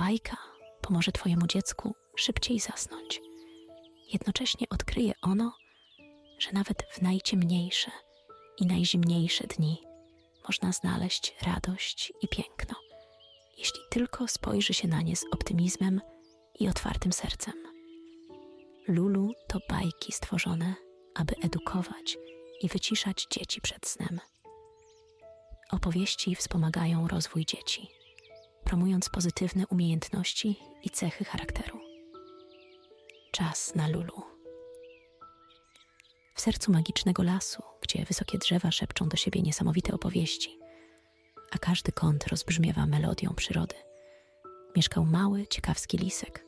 bajka pomoże Twojemu dziecku szybciej zasnąć. Jednocześnie odkryje ono, że nawet w najciemniejsze i najzimniejsze dni można znaleźć radość i piękno, jeśli tylko spojrzy się na nie z optymizmem i otwartym sercem. Lulu to bajki stworzone, aby edukować i wyciszać dzieci przed snem. Opowieści wspomagają rozwój dzieci, promując pozytywne umiejętności i cechy charakteru. Czas na Lulu. W sercu magicznego lasu, gdzie wysokie drzewa szepczą do siebie niesamowite opowieści, a każdy kąt rozbrzmiewa melodią przyrody, mieszkał mały, ciekawski lisek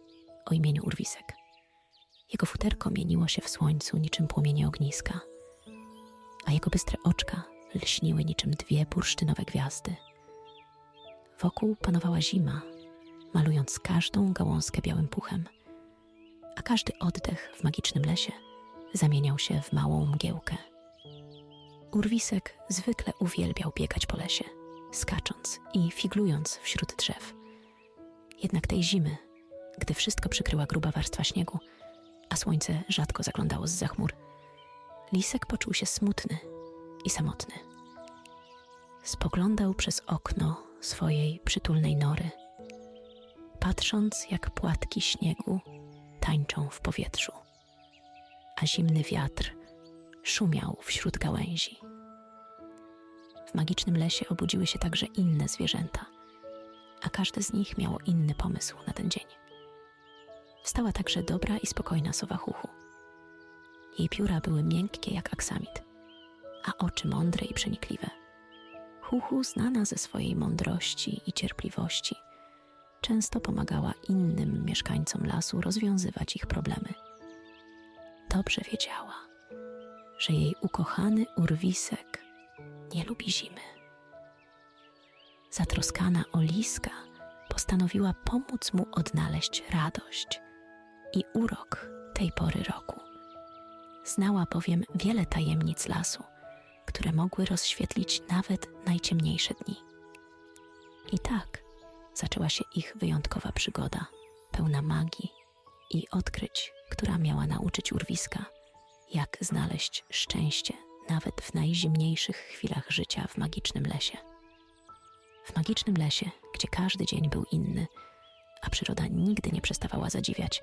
o imieniu Urwisek. Jego futerko mieniło się w słońcu niczym płomienie ogniska, a jego bystre oczka lśniły niczym dwie bursztynowe gwiazdy. Wokół panowała zima, malując każdą gałązkę białym puchem, a każdy oddech w magicznym lesie zamieniał się w małą mgiełkę. Urwisek zwykle uwielbiał biegać po lesie, skacząc i figlując wśród drzew. Jednak tej zimy, gdy wszystko przykryła gruba warstwa śniegu, a słońce rzadko zaglądało z za chmur, lisek poczuł się smutny i samotny. Spoglądał przez okno swojej przytulnej nory, patrząc jak płatki śniegu tańczą w powietrzu, a zimny wiatr szumiał wśród gałęzi. W magicznym lesie obudziły się także inne zwierzęta, a każde z nich miało inny pomysł na ten dzień. Wstała także dobra i spokojna sowa Huchu. Jej pióra były miękkie jak aksamit, a oczy mądre i przenikliwe. Huchu, znana ze swojej mądrości i cierpliwości, często pomagała innym mieszkańcom lasu rozwiązywać ich problemy. Dobrze wiedziała, że jej ukochany urwisek nie lubi zimy. Zatroskana o liska postanowiła pomóc mu odnaleźć radość i urok tej pory roku. Znała bowiem wiele tajemnic lasu, które mogły rozświetlić nawet najciemniejsze dni. I tak zaczęła się ich wyjątkowa przygoda, pełna magii i odkryć, która miała nauczyć urwiska, jak znaleźć szczęście nawet w najzimniejszych chwilach życia w magicznym lesie. W magicznym lesie, gdzie każdy dzień był inny, a przyroda nigdy nie przestawała zadziwiać,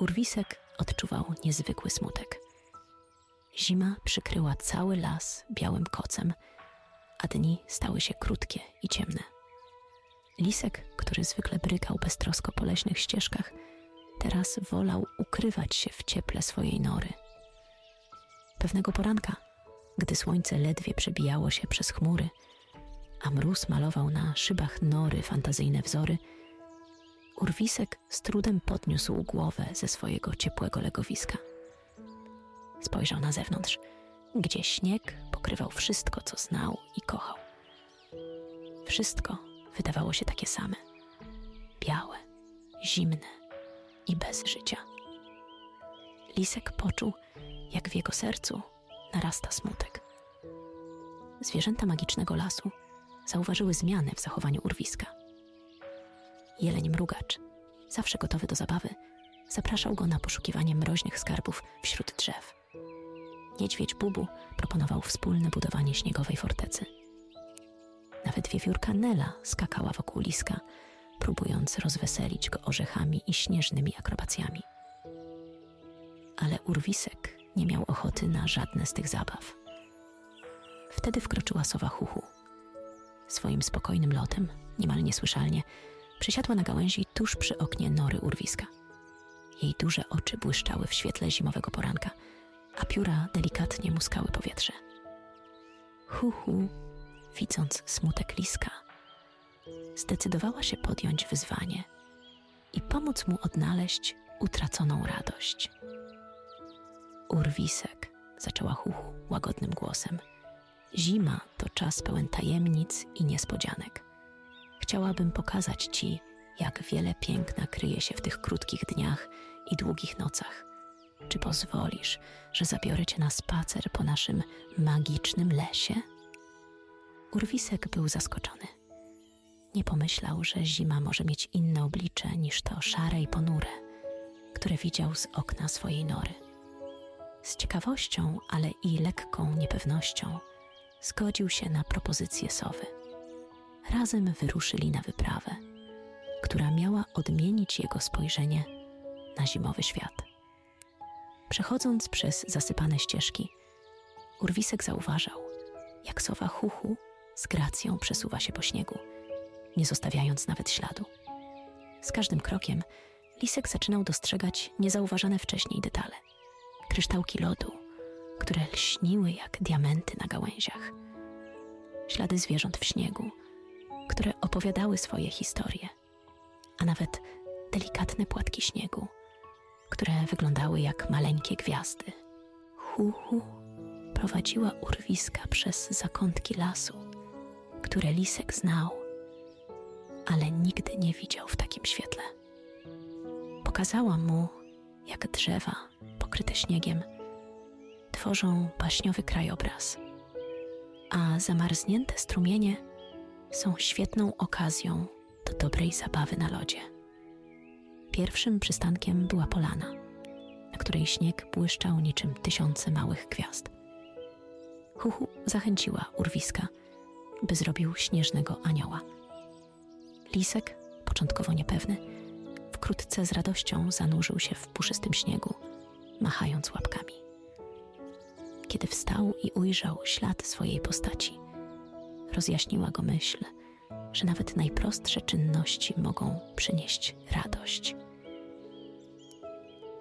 Urwisek odczuwał niezwykły smutek. Zima przykryła cały las białym kocem, a dni stały się krótkie i ciemne. Lisek, który zwykle brykał beztrosko po leśnych ścieżkach, teraz wolał ukrywać się w cieple swojej nory. Pewnego poranka, gdy słońce ledwie przebijało się przez chmury, a mróz malował na szybach nory fantazyjne wzory, Urwisek z trudem podniósł głowę ze swojego ciepłego legowiska. Spojrzał na zewnątrz, gdzie śnieg pokrywał wszystko, co znał i kochał. Wszystko wydawało się takie same: białe, zimne i bez życia. Lisek poczuł, jak w jego sercu narasta smutek. Zwierzęta magicznego lasu zauważyły zmianę w zachowaniu urwiska. Jeleń mrugacz, zawsze gotowy do zabawy, zapraszał go na poszukiwanie mroźnych skarbów wśród drzew. Niedźwiedź Bubu proponował wspólne budowanie śniegowej fortecy. Nawet wiewiórka Nela skakała wokół liska, próbując rozweselić go orzechami i śnieżnymi akrobacjami. Ale urwisek nie miał ochoty na żadne z tych zabaw. Wtedy wkroczyła sowa Huchu. Swoim spokojnym lotem, niemal niesłyszalnie, przysiadła na gałęzi tuż przy oknie nory urwiska. Jej duże oczy błyszczały w świetle zimowego poranka, a pióra delikatnie muskały powietrze. Huhu, widząc smutek liska, zdecydowała się podjąć wyzwanie i pomóc mu odnaleźć utraconą radość. Urwisek, zaczęła Huchu łagodnym głosem. Zima to czas pełen tajemnic i niespodzianek. Chciałabym pokazać Ci, jak wiele piękna kryje się w tych krótkich dniach i długich nocach. Czy pozwolisz, że zabiorę Cię na spacer po naszym magicznym lesie? Urwisek był zaskoczony. Nie pomyślał, że zima może mieć inne oblicze niż to szare i ponure, które widział z okna swojej nory. Z ciekawością, ale i lekką niepewnością zgodził się na propozycję sowy. Razem wyruszyli na wyprawę, która miała odmienić jego spojrzenie na zimowy świat. Przechodząc przez zasypane ścieżki, Urwisek zauważał, jak sowa chuchu z gracją przesuwa się po śniegu, nie zostawiając nawet śladu. Z każdym krokiem Lisek zaczynał dostrzegać niezauważane wcześniej detale. Kryształki lodu, które lśniły jak diamenty na gałęziach. Ślady zwierząt w śniegu, które opowiadały swoje historie, a nawet delikatne płatki śniegu, które wyglądały jak maleńkie gwiazdy. Hu-hu prowadziła urwiska przez zakątki lasu, które Lisek znał, ale nigdy nie widział w takim świetle. Pokazała mu, jak drzewa pokryte śniegiem tworzą baśniowy krajobraz, a zamarznięte strumienie są świetną okazją do dobrej zabawy na lodzie. Pierwszym przystankiem była polana, na której śnieg błyszczał niczym tysiące małych gwiazd. Huhu zachęciła urwiska, by zrobił śnieżnego anioła. Lisek, początkowo niepewny, wkrótce z radością zanurzył się w puszystym śniegu, machając łapkami. Kiedy wstał i ujrzał ślad swojej postaci, rozjaśniła go myśl, że nawet najprostsze czynności mogą przynieść radość.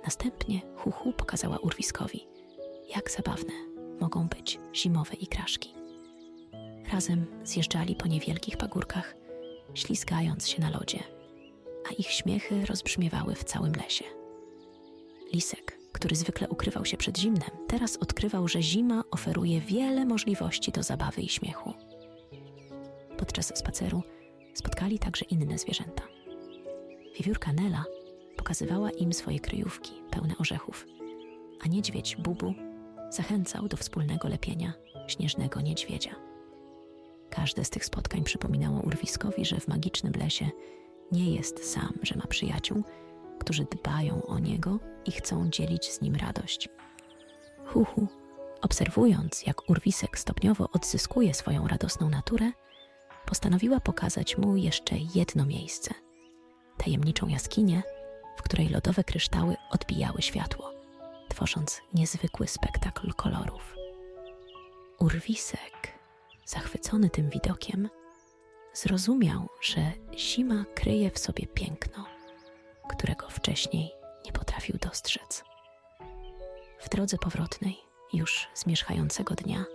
Następnie Huhu pokazała urwiskowi, jak zabawne mogą być zimowe igraszki. Razem zjeżdżali po niewielkich pagórkach, ślizgając się na lodzie, a ich śmiechy rozbrzmiewały w całym lesie. Lisek, który zwykle ukrywał się przed zimnem, teraz odkrywał, że zima oferuje wiele możliwości do zabawy i śmiechu. Podczas spaceru spotkali także inne zwierzęta. Wiewiórka Nela pokazywała im swoje kryjówki pełne orzechów, a niedźwiedź Bubu zachęcał do wspólnego lepienia śnieżnego niedźwiedzia. Każde z tych spotkań przypominało urwiskowi, że w magicznym lesie nie jest sam, że ma przyjaciół, którzy dbają o niego i chcą dzielić z nim radość. Huhu, obserwując, jak urwisek stopniowo odzyskuje swoją radosną naturę, postanowiła pokazać mu jeszcze jedno miejsce tajemniczą jaskinię, w której lodowe kryształy odbijały światło, tworząc niezwykły spektakl kolorów. Urwisek, zachwycony tym widokiem, zrozumiał, że zima kryje w sobie piękno, którego wcześniej nie potrafił dostrzec. W drodze powrotnej, już zmierzchającego dnia,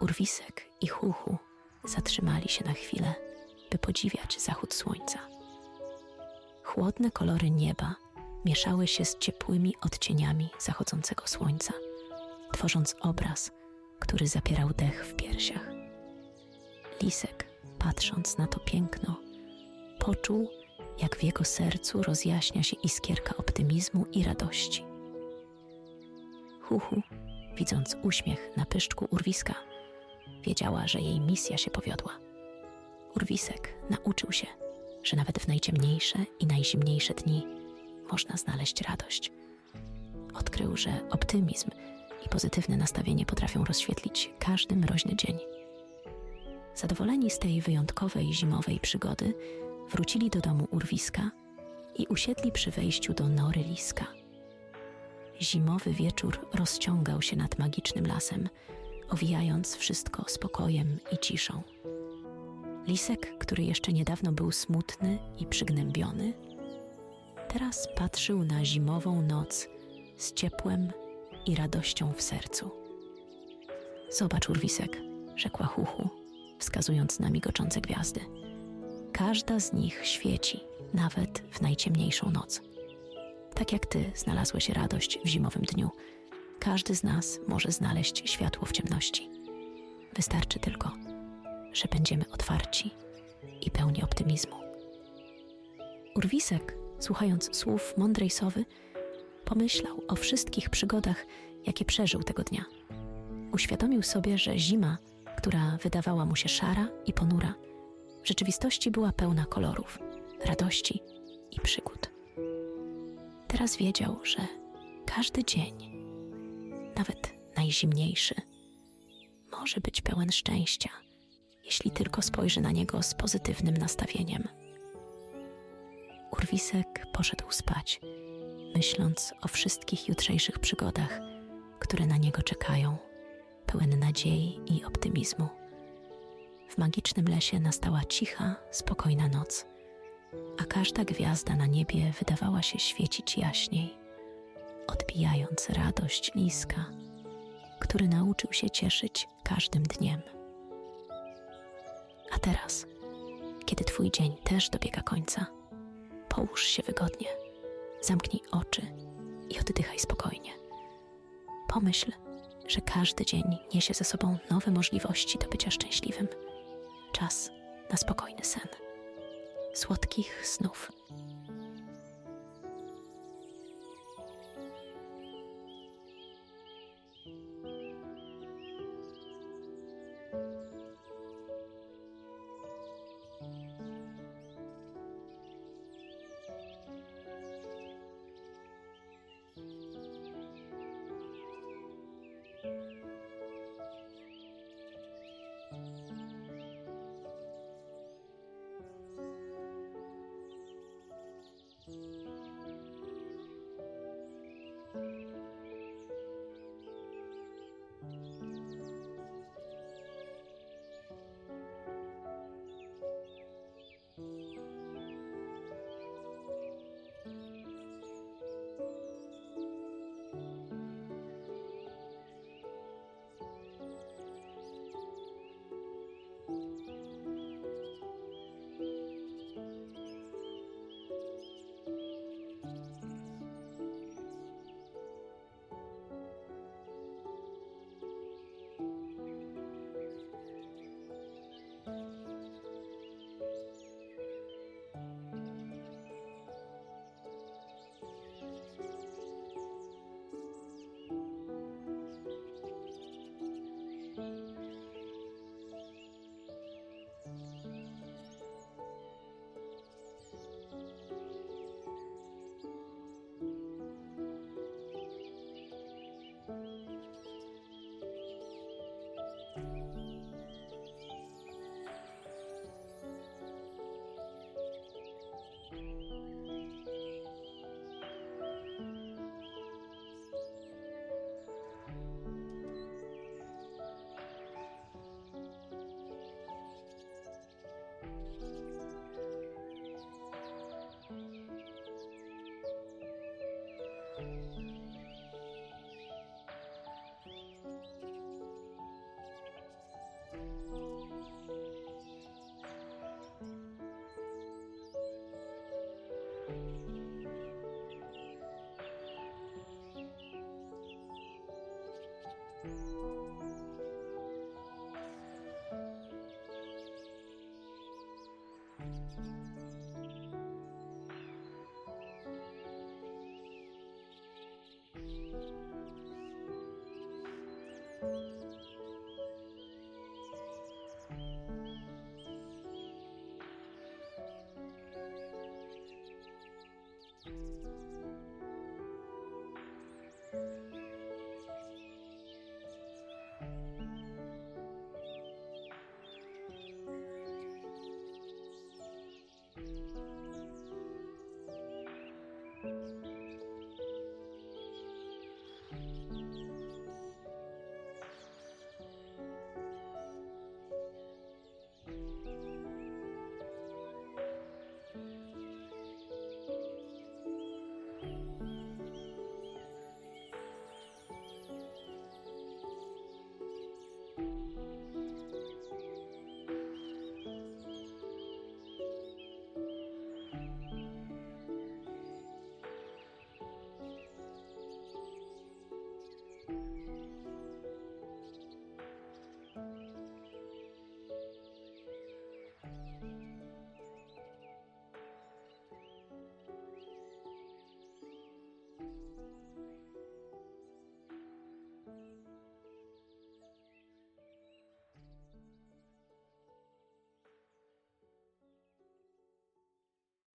Urwisek i Huchu zatrzymali się na chwilę, by podziwiać zachód słońca. Chłodne kolory nieba mieszały się z ciepłymi odcieniami zachodzącego słońca, tworząc obraz, który zapierał dech w piersiach. Lisek, patrząc na to piękno, poczuł, jak w jego sercu rozjaśnia się iskierka optymizmu i radości. Huhu, widząc uśmiech na pyszczku urwiska, wiedziała, że jej misja się powiodła. Urwisek nauczył się, że nawet w najciemniejsze i najzimniejsze dni można znaleźć radość. Odkrył, że optymizm i pozytywne nastawienie potrafią rozświetlić każdy mroźny dzień. Zadowoleni z tej wyjątkowej zimowej przygody, wrócili do domu urwiska i usiedli przy wejściu do nory liska. Zimowy wieczór rozciągał się nad magicznym lasem, owijając wszystko spokojem i ciszą. Lisek, który jeszcze niedawno był smutny i przygnębiony, teraz patrzył na zimową noc z ciepłem i radością w sercu. Zobacz, urwisek, rzekła Huchu, wskazując na migoczące gwiazdy. Każda z nich świeci, nawet w najciemniejszą noc. Tak jak ty znalazłeś radość w zimowym dniu, każdy z nas może znaleźć światło w ciemności. Wystarczy tylko, że będziemy otwarci i pełni optymizmu. Urwisek, słuchając słów mądrej sowy, pomyślał o wszystkich przygodach, jakie przeżył tego dnia. Uświadomił sobie, że zima, która wydawała mu się szara i ponura, w rzeczywistości była pełna kolorów, radości i przygód. Teraz wiedział, że każdy dzień, nawet najzimniejszy, może być pełen szczęścia, jeśli tylko spojrzy na niego z pozytywnym nastawieniem. Urwisek poszedł spać, myśląc o wszystkich jutrzejszych przygodach, które na niego czekają, pełen nadziei i optymizmu. W magicznym lesie nastała cicha, spokojna noc, a każda gwiazda na niebie wydawała się świecić jaśniej, odbijając radość liska, który nauczył się cieszyć każdym dniem. A teraz, kiedy Twój dzień też dobiega końca, połóż się wygodnie, zamknij oczy i oddychaj spokojnie. Pomyśl, że każdy dzień niesie ze sobą nowe możliwości do bycia szczęśliwym. Czas na spokojny sen. Słodkich snów